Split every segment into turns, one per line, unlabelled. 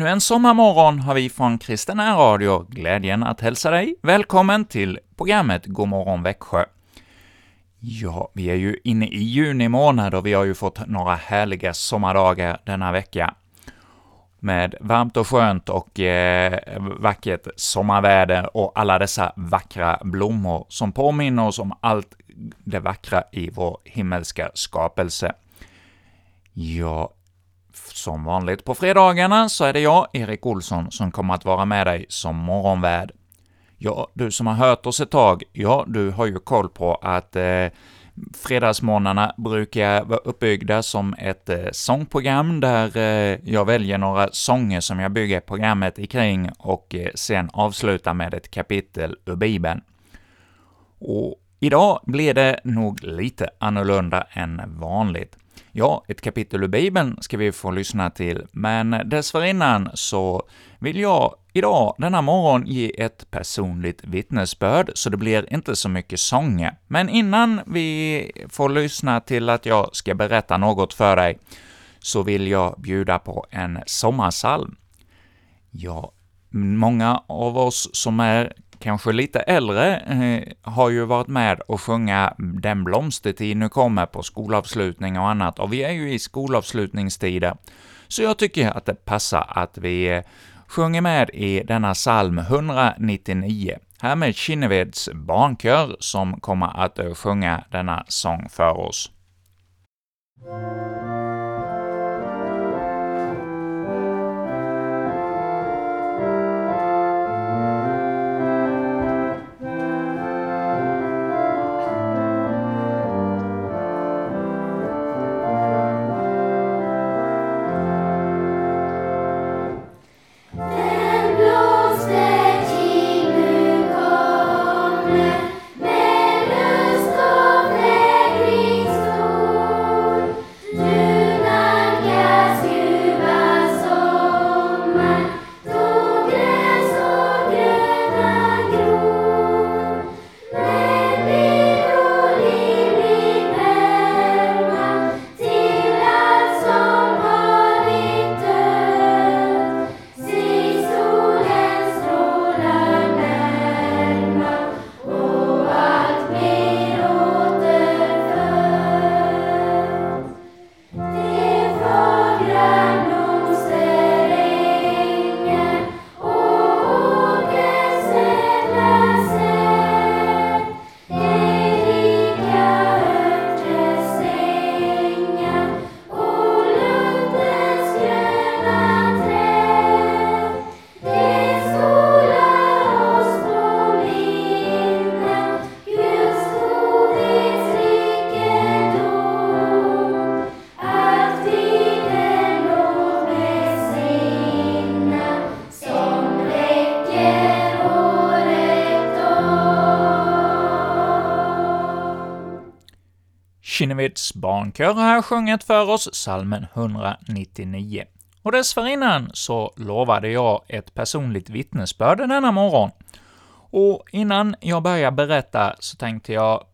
Ännu en sommarmorgon har vi från Kristen Radio glädjen att hälsa dig välkommen till programmet God morgon Växjö. Ja, vi är ju inne i juni månad och vi har ju fått några härliga sommardagar denna vecka med varmt och skönt och eh, vackert sommarväder och alla dessa vackra blommor som påminner oss om allt det vackra i vår himmelska skapelse. Ja, som vanligt på fredagarna så är det jag, Erik Olsson, som kommer att vara med dig som morgonvärd. Ja, du som har hört oss ett tag, ja, du har ju koll på att eh, fredagsmorgnarna brukar vara uppbyggda som ett eh, sångprogram där eh, jag väljer några sånger som jag bygger programmet ikring och eh, sen avslutar med ett kapitel ur Bibeln. Och idag blir det nog lite annorlunda än vanligt. Ja, ett kapitel ur Bibeln ska vi få lyssna till, men dessförinnan så vill jag idag, denna morgon, ge ett personligt vittnesbörd, så det blir inte så mycket sånger. Men innan vi får lyssna till att jag ska berätta något för dig, så vill jag bjuda på en sommarsalm. Ja, många av oss som är kanske lite äldre, eh, har ju varit med och sjunga ”Den blomstertid nu kommer” på skolavslutning och annat, och vi är ju i skolavslutningstider, så jag tycker att det passar att vi eh, sjunger med i denna psalm 199, här med Kinneveds barnkör som kommer att eh, sjunga denna sång för oss. Davids barnkör har sjungit för oss salmen 199. Och dessförinnan så lovade jag ett personligt vittnesbörd denna morgon. Och innan jag börjar berätta så tänkte jag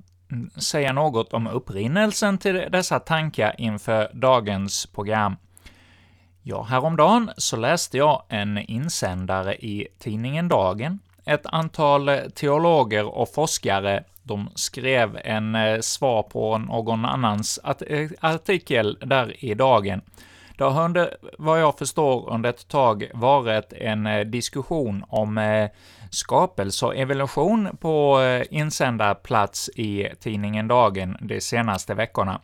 säga något om upprinnelsen till dessa tankar inför dagens program. Ja, häromdagen så läste jag en insändare i tidningen Dagen. Ett antal teologer och forskare de skrev en eh, svar på någon annans eh, artikel där i dagen. Det har under, vad jag förstår, under ett tag varit en eh, diskussion om skapelse och evolution på insändarplats i tidningen Dagen de senaste veckorna.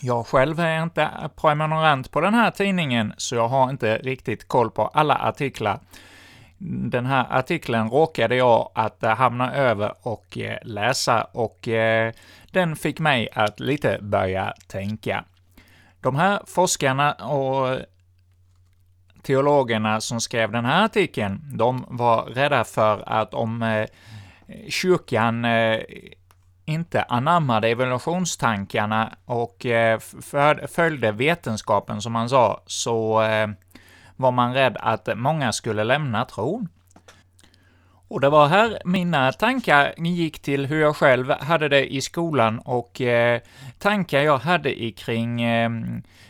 Jag själv är inte prenumerant på den här tidningen, så jag har inte riktigt koll på alla artiklar, den här artikeln råkade jag att eh, hamna över och eh, läsa, och eh, den fick mig att lite börja tänka. De här forskarna och teologerna som skrev den här artikeln, de var rädda för att om kyrkan inte anammade evolutionstankarna och följde vetenskapen, som man sa, så var man rädd att många skulle lämna tron. Och det var här mina tankar gick till hur jag själv hade det i skolan och eh, tankar jag hade i kring eh,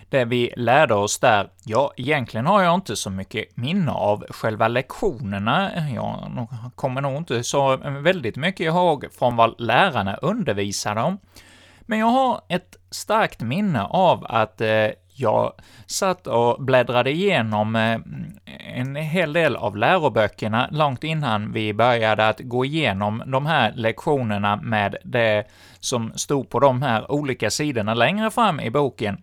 det vi lärde oss där. Ja, egentligen har jag inte så mycket minne av själva lektionerna. Jag kommer nog inte så väldigt mycket ihåg från vad lärarna undervisade om. Men jag har ett starkt minne av att eh, jag satt och bläddrade igenom eh, en hel del av läroböckerna långt innan vi började att gå igenom de här lektionerna med det som stod på de här olika sidorna längre fram i boken.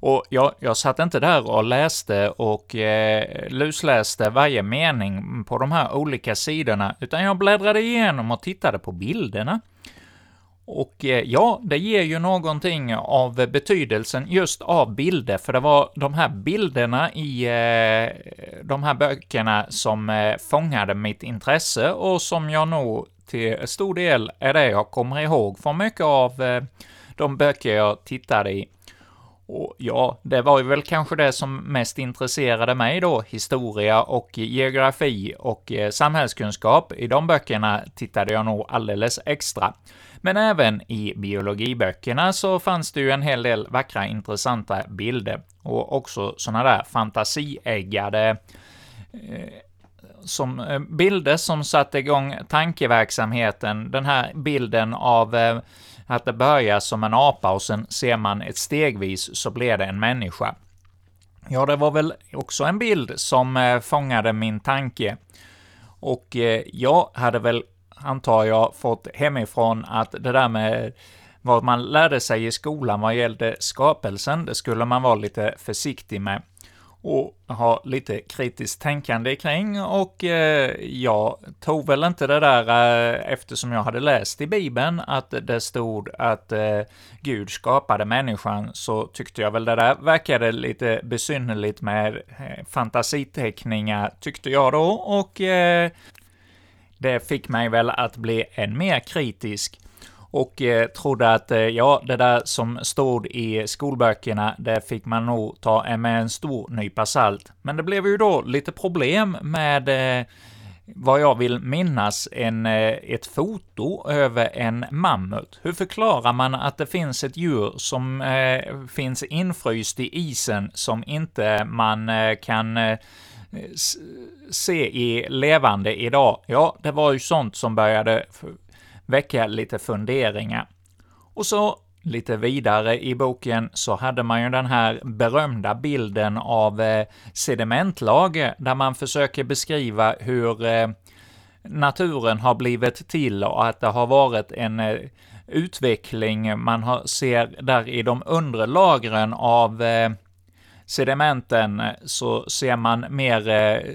Och jag, jag satt inte där och läste och eh, lusläste varje mening på de här olika sidorna, utan jag bläddrade igenom och tittade på bilderna. Och eh, ja, det ger ju någonting av betydelsen just av bilder, för det var de här bilderna i eh, de här böckerna som eh, fångade mitt intresse och som jag nog till stor del är det jag kommer ihåg från mycket av de böcker jag tittade i. Och ja, det var ju väl kanske det som mest intresserade mig då, historia och geografi och samhällskunskap. I de böckerna tittade jag nog alldeles extra. Men även i biologiböckerna så fanns det ju en hel del vackra, intressanta bilder och också sådana där fantasieggade eh, som eh, bilder som satte igång tankeverksamheten. Den här bilden av eh, att det börjar som en apa och sen ser man ett stegvis så blir det en människa. Ja, det var väl också en bild som eh, fångade min tanke. Och eh, jag hade väl antar jag, fått hemifrån att det där med vad man lärde sig i skolan vad gällde skapelsen, det skulle man vara lite försiktig med och ha lite kritiskt tänkande kring. Och eh, jag tog väl inte det där eh, eftersom jag hade läst i Bibeln att det stod att eh, Gud skapade människan, så tyckte jag väl det där verkade lite besynnerligt med eh, fantasiteckningar, tyckte jag då, och eh, det fick mig väl att bli än mer kritisk och eh, trodde att, eh, ja, det där som stod i skolböckerna, det fick man nog ta med en stor nypa salt. Men det blev ju då lite problem med eh, vad jag vill minnas, en, eh, ett foto över en mammut. Hur förklarar man att det finns ett djur som eh, finns infryst i isen, som inte man eh, kan eh, se i levande idag? Ja, det var ju sånt som började väcka lite funderingar. Och så lite vidare i boken så hade man ju den här berömda bilden av eh, sedimentlager, där man försöker beskriva hur eh, naturen har blivit till och att det har varit en eh, utveckling man har, ser där i de undre lagren av eh, sedimenten eh, så ser man mer eh,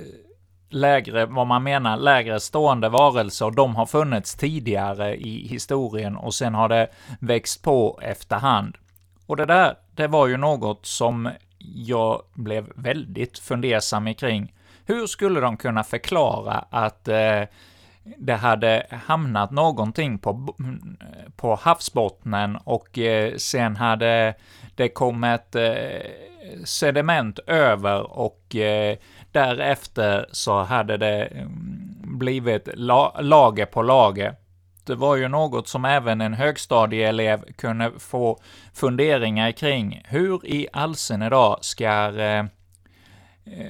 lägre, vad man menar, lägre stående varelser, de har funnits tidigare i historien och sen har det växt på efterhand. Och det där, det var ju något som jag blev väldigt fundersam kring. Hur skulle de kunna förklara att eh, det hade hamnat någonting på, på havsbottnen och eh, sen hade det kommit eh, sediment över och eh, därefter så hade det mm, blivit la lager på lager. Det var ju något som även en högstadieelev kunde få funderingar kring. Hur i allsen idag ska eh, eh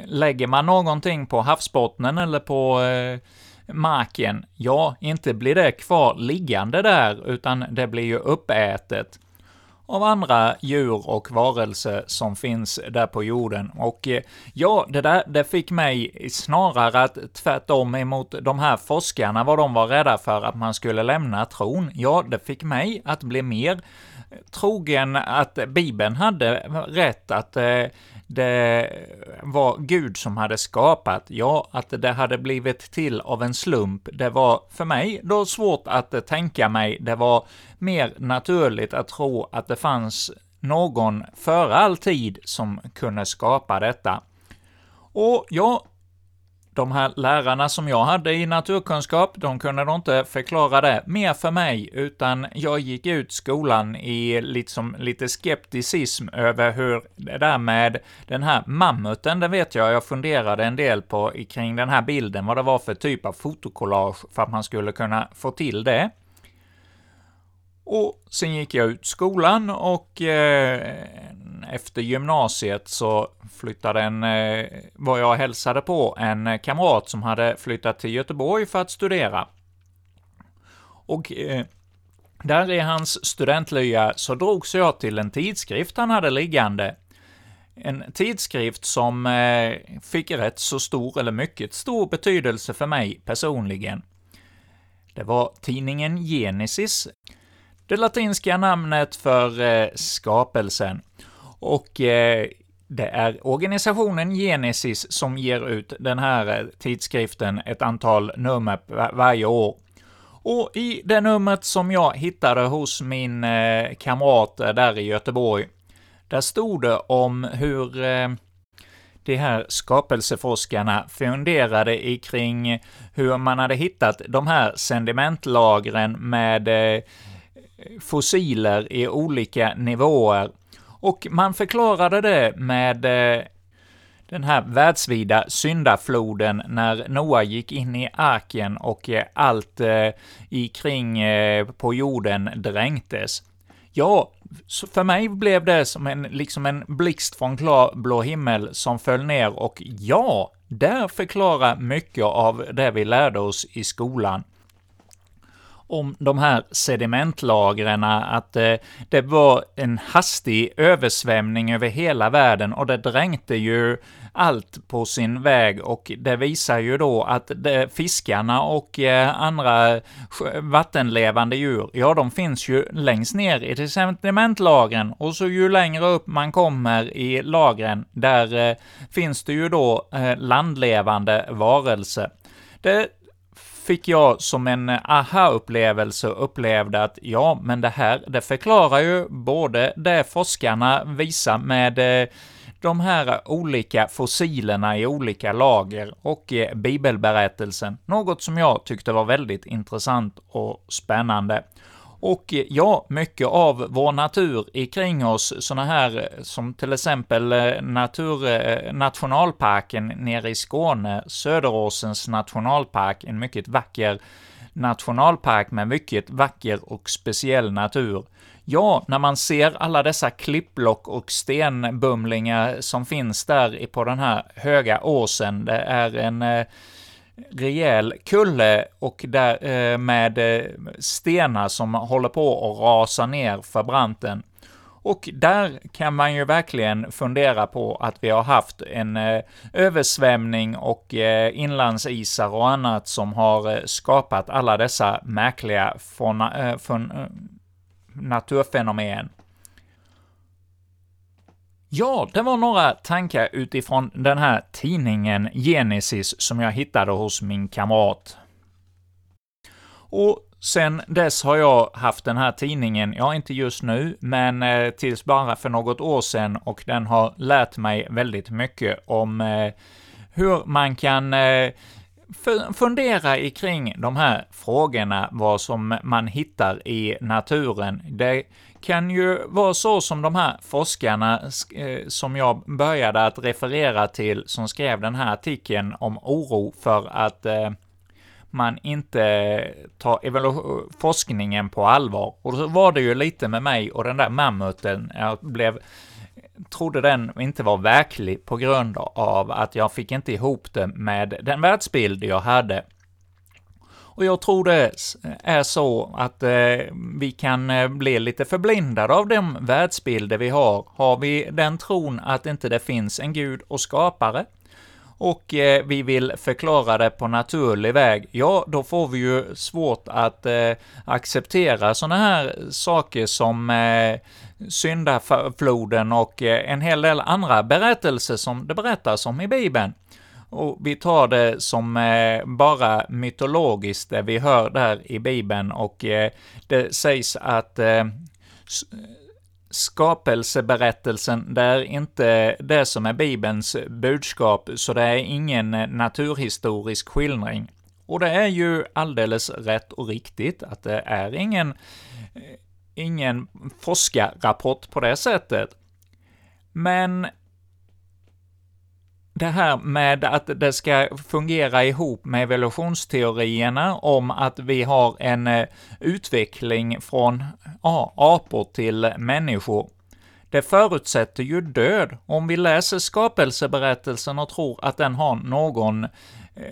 Lägger man någonting på havsbottnen eller på eh, marken, ja, inte blir det kvar liggande där, utan det blir ju uppätet av andra djur och varelser som finns där på jorden. Och eh, ja, det där, det fick mig snarare att tvärtom emot de här forskarna, vad de var rädda för att man skulle lämna tron. Ja, det fick mig att bli mer trogen att Bibeln hade rätt, att eh, det var Gud som hade skapat, ja, att det hade blivit till av en slump, det var för mig då svårt att tänka mig, det var mer naturligt att tro att det fanns någon före all tid som kunde skapa detta. Och ja, de här lärarna som jag hade i naturkunskap, de kunde då inte förklara det mer för mig, utan jag gick ut skolan i liksom lite skepticism över hur det där med den här mammuten, det vet jag, jag funderade en del på kring den här bilden, vad det var för typ av fotokollage för att man skulle kunna få till det. Och sen gick jag ut skolan och eh, efter gymnasiet så flyttade en, eh, var jag och hälsade på en kamrat som hade flyttat till Göteborg för att studera. Och eh, där i hans studentlya så drogs jag till en tidskrift han hade liggande. En tidskrift som eh, fick rätt så stor, eller mycket stor betydelse för mig personligen. Det var tidningen Genesis, det latinska namnet för eh, skapelsen. Och eh, det är organisationen Genesis som ger ut den här eh, tidskriften ett antal nummer varje år. Och i det numret som jag hittade hos min eh, kamrat där i Göteborg, där stod det om hur eh, de här skapelseforskarna funderade i kring hur man hade hittat de här sedimentlagren med eh, fossiler i olika nivåer. Och man förklarade det med eh, den här världsvida syndafloden när Noa gick in i arken och eh, allt eh, i kring eh, på jorden dränktes. Ja, för mig blev det som en, liksom en blixt från klar blå himmel som föll ner. Och ja, där förklarar mycket av det vi lärde oss i skolan om de här sedimentlagren, att eh, det var en hastig översvämning över hela världen och det dränkte ju allt på sin väg och det visar ju då att det, fiskarna och eh, andra vattenlevande djur, ja, de finns ju längst ner i sedimentlagren och så ju längre upp man kommer i lagren, där eh, finns det ju då eh, landlevande varelser. Det fick jag som en aha-upplevelse upplevde att ja, men det här, det förklarar ju både det forskarna visar med eh, de här olika fossilerna i olika lager och eh, bibelberättelsen, något som jag tyckte var väldigt intressant och spännande. Och eh, ja, mycket av vår natur ikring oss, sådana här eh, som till exempel eh, natur, nationalparken nere i Skåne, Söderåsens nationalpark, en mycket vacker nationalpark med mycket vacker och speciell natur. Ja, när man ser alla dessa klippblock och stenbumlingar som finns där på den här höga åsen, det är en eh, rejäl kulle och där, eh, med eh, stenar som håller på att rasa ner för branten. Och där kan man ju verkligen fundera på att vi har haft en eh, översvämning och eh, inlandsisar och annat som har eh, skapat alla dessa märkliga eh, eh, naturfenomen. Ja, det var några tankar utifrån den här tidningen Genesis som jag hittade hos min kamrat. Och sen dess har jag haft den här tidningen, ja, inte just nu, men eh, tills bara för något år sedan, och den har lärt mig väldigt mycket om eh, hur man kan eh, fundera kring de här frågorna, vad som man hittar i naturen. Det kan ju vara så som de här forskarna eh, som jag började att referera till, som skrev den här artikeln om oro för att eh, man inte tar forskningen på allvar. Och så var det ju lite med mig och den där mammuten, jag blev trodde den inte var verklig på grund av att jag fick inte ihop det med den världsbild jag hade. Och jag tror det är så att eh, vi kan eh, bli lite förblindade av de världsbilder vi har. Har vi den tron att inte det finns en gud och skapare, och eh, vi vill förklara det på naturlig väg, ja, då får vi ju svårt att eh, acceptera sådana här saker som eh, syndafloden och eh, en hel del andra berättelser som det berättas om i Bibeln. Och vi tar det som eh, bara mytologiskt, det vi hör där i Bibeln, och eh, det sägs att eh, skapelseberättelsen, det är inte det som är Bibelns budskap, så det är ingen eh, naturhistorisk skildring. Och det är ju alldeles rätt och riktigt att det är ingen, eh, ingen forskarrapport på det sättet. Men det här med att det ska fungera ihop med evolutionsteorierna om att vi har en eh, utveckling från ja, apor till människor. Det förutsätter ju död. Om vi läser skapelseberättelsen och tror att den har någon eh,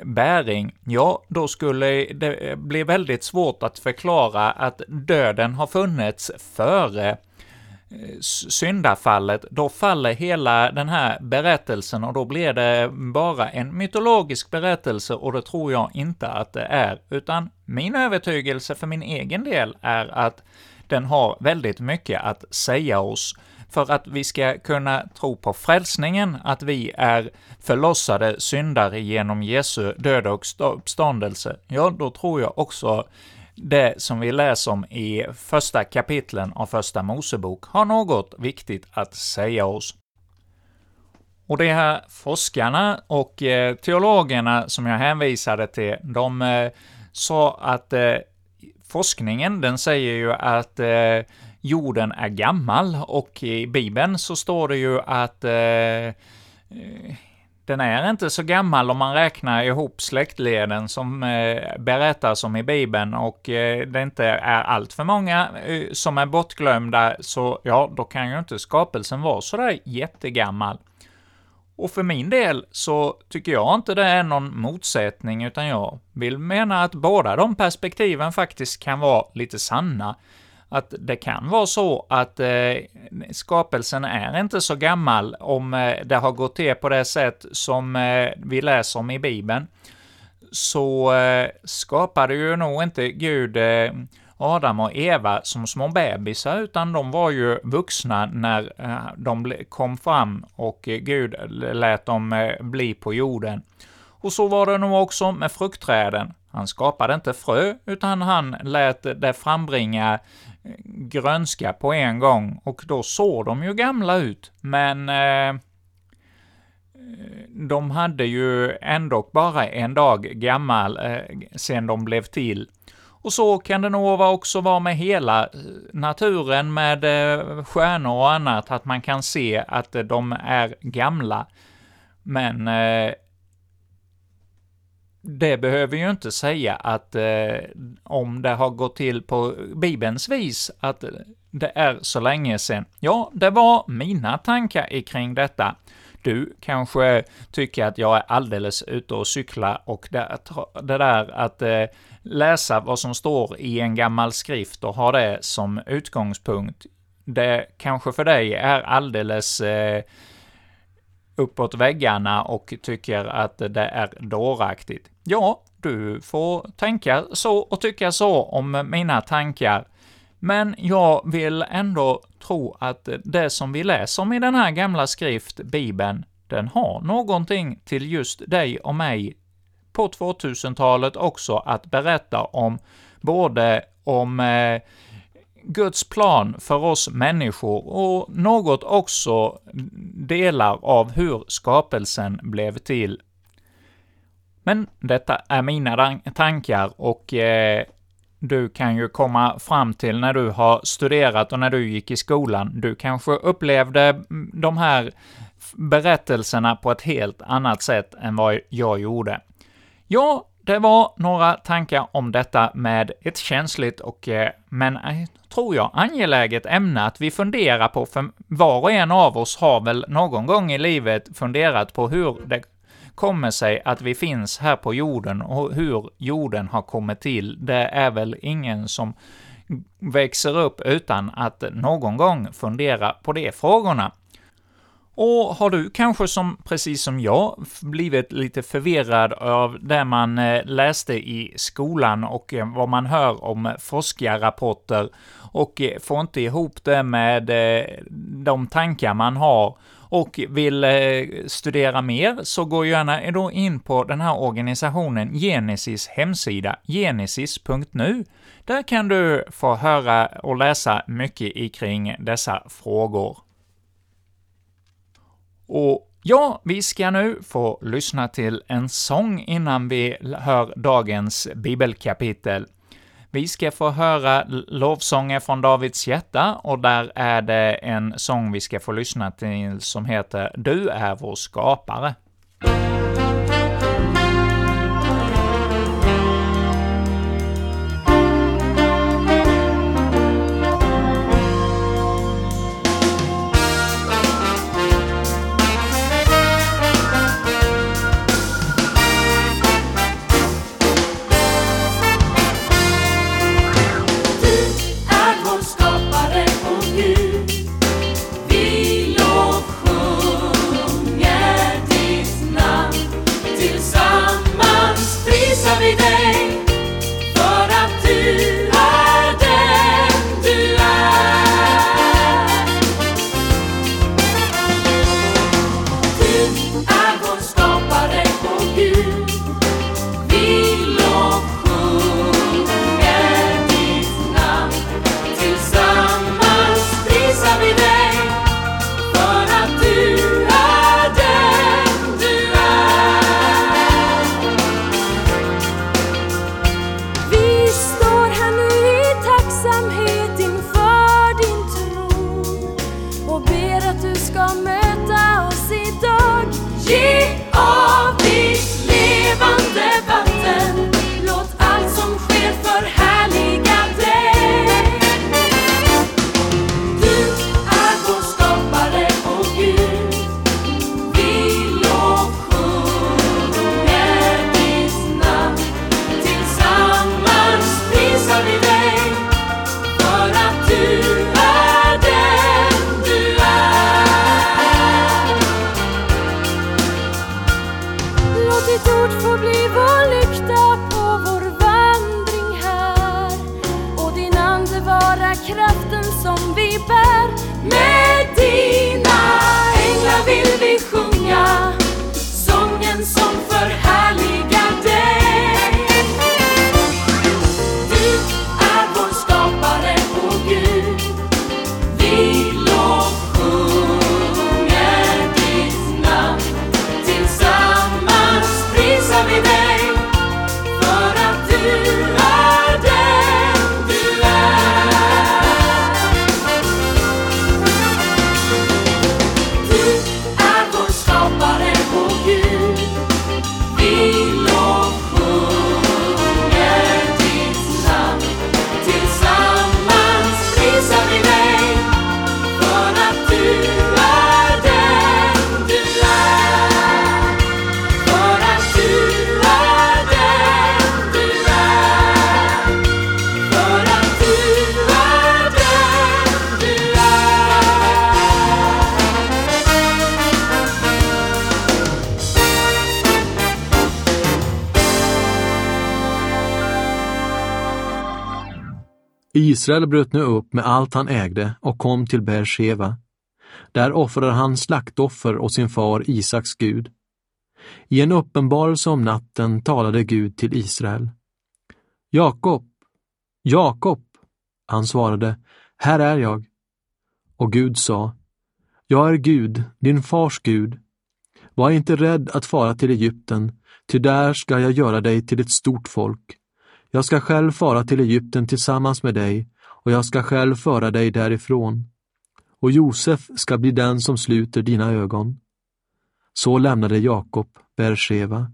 bäring, ja, då skulle det eh, bli väldigt svårt att förklara att döden har funnits före Eh, syndafallet, då faller hela den här berättelsen och då blir det bara en mytologisk berättelse och det tror jag inte att det är, utan min övertygelse för min egen del är att den har väldigt mycket att säga oss. För att vi ska kunna tro på frälsningen, att vi är förlossade syndare genom Jesu död och uppståndelse, ja, då tror jag också det som vi läser om i första kapitlen av Första Mosebok har något viktigt att säga oss. Och de här forskarna och eh, teologerna som jag hänvisade till, de eh, sa att eh, forskningen, den säger ju att jorden är gammal, och i Bibeln så står det ju att den är inte så gammal om man räknar ihop släktleden som eh, berättas om i Bibeln och eh, det inte är allt för många eh, som är bortglömda, så ja, då kan ju inte skapelsen vara sådär jättegammal. Och för min del så tycker jag inte det är någon motsättning, utan jag vill mena att båda de perspektiven faktiskt kan vara lite sanna att det kan vara så att eh, skapelsen är inte så gammal om eh, det har gått till på det sätt som eh, vi läser om i Bibeln. Så eh, skapade ju nog inte Gud eh, Adam och Eva som små bebisar, utan de var ju vuxna när eh, de kom fram och Gud lät dem eh, bli på jorden. Och så var det nog också med fruktträden. Han skapade inte frö, utan han lät det frambringa grönska på en gång, och då såg de ju gamla ut, men eh, de hade ju ändå bara en dag gammal eh, sen de blev till. Och så kan det nog också vara med hela eh, naturen med eh, stjärnor och annat, att man kan se att eh, de är gamla. Men eh, det behöver ju inte säga att eh, om det har gått till på Bibelns vis, att det är så länge sedan. Ja, det var mina tankar kring detta. Du kanske tycker att jag är alldeles ute och cyklar och det, det där att eh, läsa vad som står i en gammal skrift och ha det som utgångspunkt, det kanske för dig är alldeles eh, uppåt väggarna och tycker att det är dåraktigt. Ja, du får tänka så och tycka så om mina tankar, men jag vill ändå tro att det som vi läser om i den här gamla skrift, Bibeln, den har någonting till just dig och mig på 2000-talet också att berätta om, både om eh, Guds plan för oss människor och något också delar av hur skapelsen blev till. Men detta är mina tankar och eh, du kan ju komma fram till när du har studerat och när du gick i skolan. Du kanske upplevde mm, de här berättelserna på ett helt annat sätt än vad jag gjorde. Ja, det var några tankar om detta med ett känsligt och, eh, men eh, tror jag, angeläget ämne att vi funderar på, för var och en av oss har väl någon gång i livet funderat på hur det kommer sig att vi finns här på jorden och hur jorden har kommit till. Det är väl ingen som växer upp utan att någon gång fundera på de frågorna. Och har du kanske som, precis som jag, blivit lite förvirrad av det man eh, läste i skolan och eh, vad man hör om eh, forskarrapporter och får inte ihop det med de tankar man har
och vill studera mer så gå gärna då in på den här organisationen Genesis hemsida, genesis.nu. Där kan du få höra och läsa mycket kring dessa frågor. Och Ja, vi ska nu få lyssna till en sång innan vi hör dagens bibelkapitel. Vi ska få höra lovsånger från Davids hjärta, och där är det en sång vi ska få lyssna till som heter ”Du är vår skapare”.
Israel bröt nu upp med allt han ägde och kom till Beersheva. Där offrade han slaktoffer åt sin far Isaks Gud. I en uppenbarelse om natten talade Gud till Israel. Jakob, Jakob, han svarade, här är jag. Och Gud sa, jag är Gud, din fars Gud. Var inte rädd att fara till Egypten, ty där ska jag göra dig till ett stort folk. Jag ska själv fara till Egypten tillsammans med dig och jag ska själv föra dig därifrån. Och Josef ska bli den som sluter dina ögon. Så lämnade Jakob Bersheva.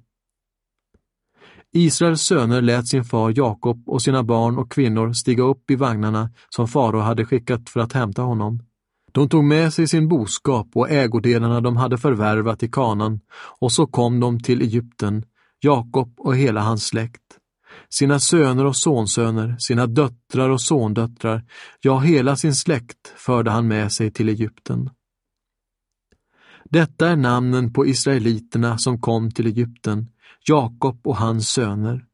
Israels söner lät sin far Jakob och sina barn och kvinnor stiga upp i vagnarna som farao hade skickat för att hämta honom. De tog med sig sin boskap och ägodelarna de hade förvärvat i kanan och så kom de till Egypten, Jakob och hela hans släkt sina söner och sonsöner, sina döttrar och sondöttrar, ja, hela sin släkt förde han med sig till Egypten. Detta är namnen på israeliterna som kom till Egypten, Jakob och hans söner.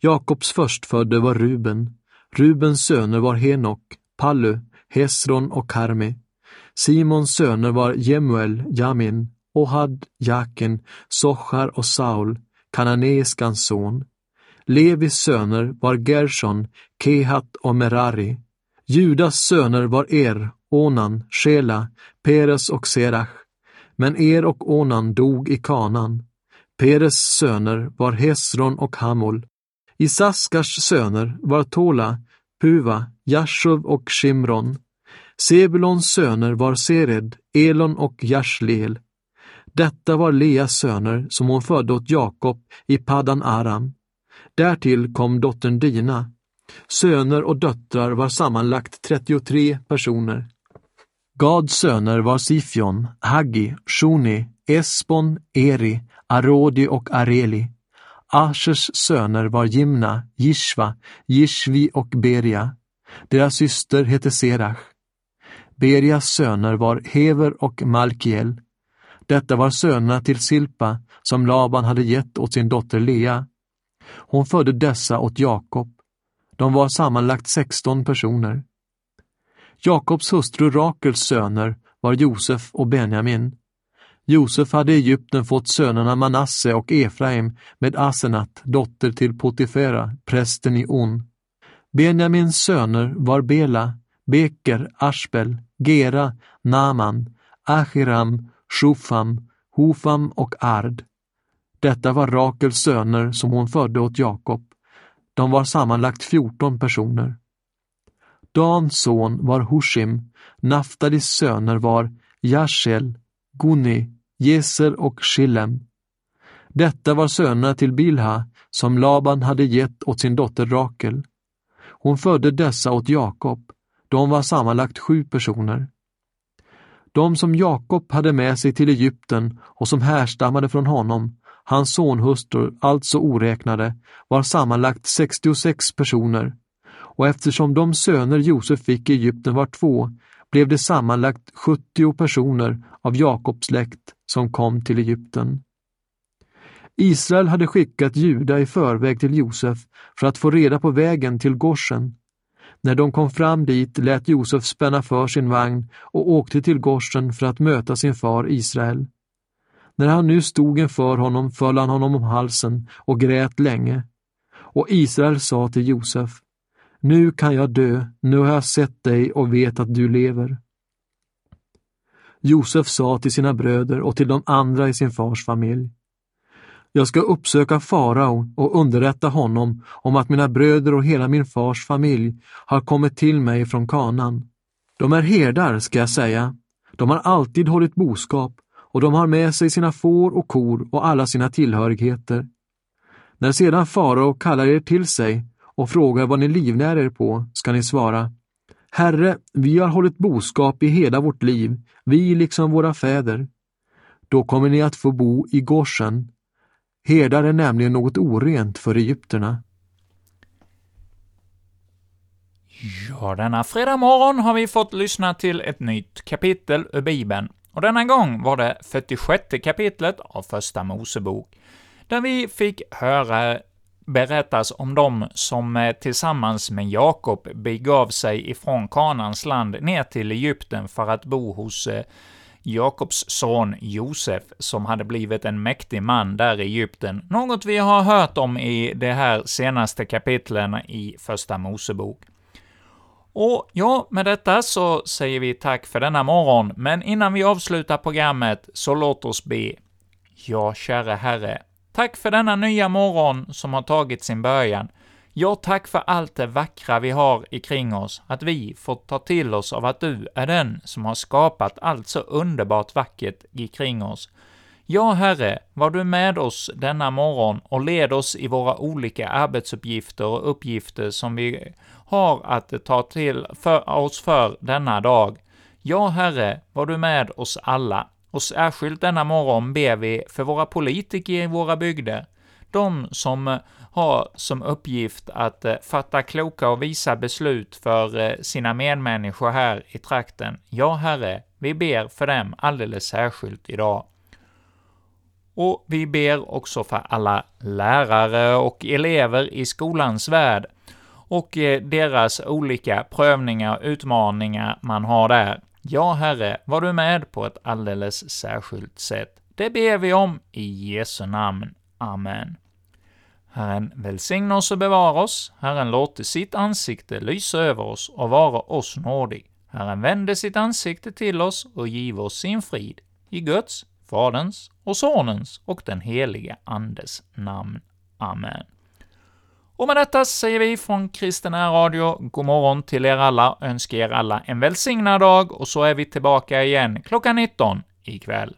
Jakobs förstfödde var Ruben, Rubens söner var Henok, Pallu, Hesron och Karmi. Simons söner var Jemuel, Jamin, Ohad, Jakin, Sochar och Saul, kananeiskans son. Levis söner var Gershon, Kehat och Merari. Judas söner var Er, Onan, Shela, Peres och Serach. Men Er och Onan dog i Kanan. Peres söner var Hesron och Hamul. Isaskars söner var Tola, Puva, Jashuv och Shimron. Sebulons söner var Sered, Elon och Jashleel. Detta var Leas söner som hon födde åt Jakob i Paddan Aram. Därtill kom dottern Dina. Söner och döttrar var sammanlagt 33 personer. Gads söner var Sifion, Haggi, Shuni, Esbon, Eri, Arodi och Areli. Ashers söner var Jimna, Jishva, Jishvi och Beria. Deras syster hette Serach. Berias söner var Hever och Malkiel. Detta var sönerna till Silpa som Laban hade gett åt sin dotter Lea. Hon födde dessa åt Jakob. De var sammanlagt 16 personer. Jakobs hustru Rakels söner var Josef och Benjamin. Josef hade i Egypten fått sönerna Manasse och Efraim med Asenat, dotter till Potifera, prästen i On. Benjamins söner var Bela, Beker, Ashbel, Gera, Naman, Achiram, Shufam, Hofam och Ard. Detta var Rakels söner som hon födde åt Jakob. De var sammanlagt 14 personer. Dans son var Hushim, Naftalis söner var Jashel, Guni, Jeser och Shillem. Detta var sönerna till Bilha som Laban hade gett åt sin dotter Rakel. Hon födde dessa åt Jakob. De var sammanlagt sju personer. De som Jakob hade med sig till Egypten och som härstammade från honom, hans sonhustrur, alltså oräknade, var sammanlagt 66 personer. Och eftersom de söner Josef fick i Egypten var två, blev det sammanlagt 70 personer av Jakobs släkt som kom till Egypten. Israel hade skickat Juda i förväg till Josef för att få reda på vägen till Goshen. När de kom fram dit lät Josef spänna för sin vagn och åkte till Goshen för att möta sin far Israel. När han nu stod inför honom föll han honom om halsen och grät länge. Och Israel sa till Josef, nu kan jag dö, nu har jag sett dig och vet att du lever. Josef sa till sina bröder och till de andra i sin fars familj. Jag ska uppsöka farao och underrätta honom om att mina bröder och hela min fars familj har kommit till mig från kanan. De är herdar, ska jag säga. De har alltid hållit boskap och de har med sig sina får och kor och alla sina tillhörigheter. När sedan farao kallar er till sig och frågar vad ni livnär er på, ska ni svara Herre, vi har hållit boskap i hela vårt liv, vi liksom våra fäder. Då kommer ni att få bo i Goshen. Herdar är nämligen något orent för egyptierna.
Ja, denna fredag morgon har vi fått lyssna till ett nytt kapitel ur Bibeln, och denna gång var det 46 kapitlet av Första Mosebok, där vi fick höra berättas om dem som eh, tillsammans med Jakob begav sig ifrån Kanans land ner till Egypten för att bo hos eh, Jakobs son Josef, som hade blivit en mäktig man där i Egypten, något vi har hört om i de här senaste kapitlen i Första Mosebok. Och ja, med detta så säger vi tack för denna morgon, men innan vi avslutar programmet så låt oss be. Ja, käre Herre, Tack för denna nya morgon som har tagit sin början. Ja, tack för allt det vackra vi har ikring oss, att vi får ta till oss av att du är den som har skapat allt så underbart vackert ikring oss. Ja, Herre, var du med oss denna morgon och led oss i våra olika arbetsuppgifter och uppgifter som vi har att ta till för oss för denna dag. Ja, Herre, var du med oss alla. Och särskilt denna morgon ber vi för våra politiker i våra bygder, de som har som uppgift att eh, fatta kloka och visa beslut för eh, sina medmänniskor här i trakten. Ja, Herre, vi ber för dem alldeles särskilt idag. Och vi ber också för alla lärare och elever i skolans värld och eh, deras olika prövningar och utmaningar man har där. Ja, Herre, var du med på ett alldeles särskilt sätt. Det ber vi om i Jesu namn. Amen. Herren välsigne oss och bevara oss. Herren låter sitt ansikte lysa över oss och vara oss nådig. Herren vände sitt ansikte till oss och give oss sin frid. I Guds, Faderns och Sonens och den helige Andes namn. Amen. Och med detta säger vi från Kristen Radio god morgon till er alla, önskar er alla en välsignad dag, och så är vi tillbaka igen klockan 19 ikväll.